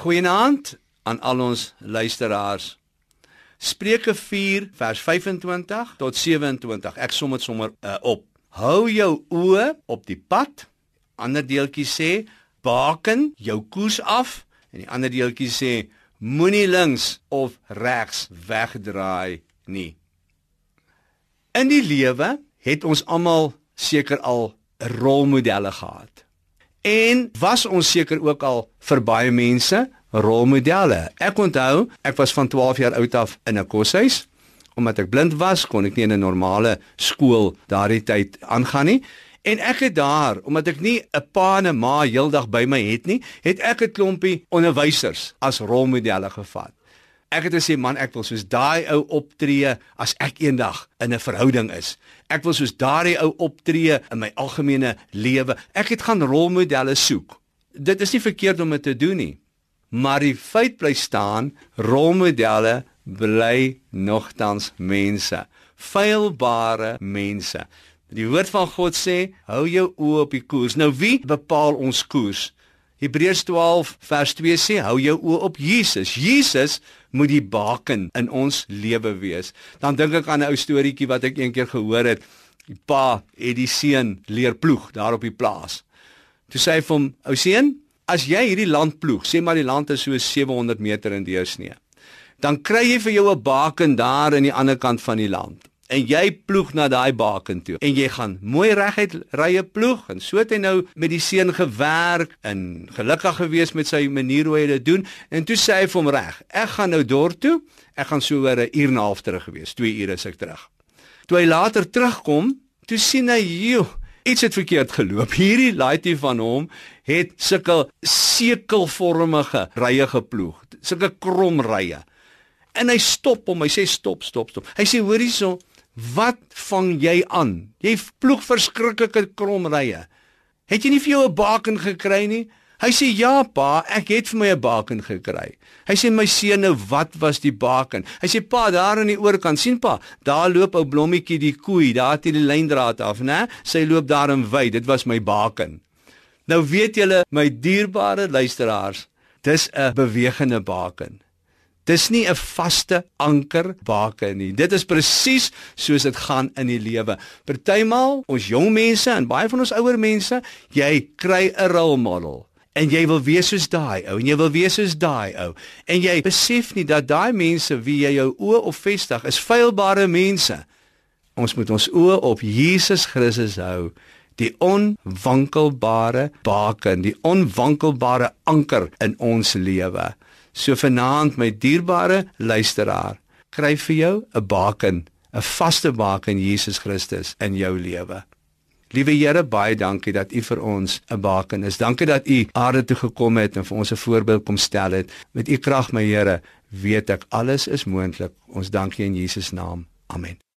Goeienaand aan al ons luisteraars. Spreuke 4 vers 25 tot 27. Ek som dit sommer uh, op. Hou jou oë op die pad. Ander deeltjie sê baken jou koers af en die ander deeltjie sê moenie links of regs wegdraai nie. In die lewe het ons almal seker al rolmodelle gehad. En was ons seker ook al vir baie mense rolmodelle. Ek onthou, ek was van 12 jaar oud af in 'n koshuis. Omdat ek blind was, kon ek nie in 'n normale skool daardie tyd aangaan nie. En ek het daar, omdat ek nie 'n pa en 'n ma heeldag by my het nie, het ek 'n klompie onderwysers as rolmodelle gevat. Ek het gesê man, ek wil soos daai ou optree as ek eendag in 'n verhouding is. Ek wil soos daai ou optree in my algemene lewe. Ek het gaan rolmodelle soek. Dit is nie verkeerd om dit te doen nie. Maar die feit bly staan, rolmodelle bly nogtans mense, feilbare mense. Die woord van God sê, hou jou oë op die koers. Nou wie bepaal ons koers? Hebreërs 12 vers 2 sê hou jou oë op Jesus. Jesus moet die baken in ons lewe wees. Dan dink ek aan 'n ou storieetjie wat ek eendag gehoor het. Die pa het die seun leer ploeg daar op die plaas. Toe sê hy vir hom: "Ou seun, as jy hierdie land ploeg, sê maar die land is so 700 meter in deursnee, dan kry jy vir jou 'n baken daar aan die ander kant van die land en jy ploeg na daai baken toe. En jy gaan mooi reguit rye ploeg en so het hy nou met die seun gewerk en gelukkig gewees met sy manier hoe hy dit doen. En toe sê hy vir hom reg ek gaan nou dorp toe. Ek gaan so oor 'n uur en 'n half terug gewees 2 ure is ek terug. Toe hy later terugkom toe sien hy joh iets het verkeerd geloop. Hierdie laaitjie van hom het sulke sekelvormige rye geploeg sulke krom rye en hy stop hom. Hy sê stop stop stop. Hy sê hoor hierso Wat vang jy aan? Jy ploeg verskriklike kromrye. Het jy nie vir jou 'n baken gekry nie? Hy sê ja pa, ek het vir my 'n baken gekry. Hy sê my seun, nou wat was die baken? Hy sê pa, daar aan die oorkant, sien pa, daar loop ou blommetjie die koei, daar het hy die lyndraad af, né? Sy loop daar in wy, dit was my baken. Nou weet julle, my dierbare luisteraars, dis 'n bewegende baken. Dis nie 'n vaste anker baken nie. Dit is presies soos dit gaan in die lewe. Partymal, ons jong mense en baie van ons ouer mense, jy kry 'n rolmodel en jy wil wees soos daai ou en jy wil wees soos daai ou en jy besef nie dat daai mense wie jy jou oë op vestig is feilbare mense. Ons moet ons oë op Jesus Christus hou die onwankelbare baken, die onwankelbare anker in ons lewe. So vanaand my dierbare luisteraar, kry vir jou 'n baken, 'n vaste baken Jesus Christus in jou lewe. Liewe Here, baie dankie dat U vir ons 'n baken is. Dankie dat U aarde toe gekom het en vir ons 'n voorbeeld kom stel het. Met U krag, my Here, weet ek alles is moontlik. Ons dankie in Jesus naam. Amen.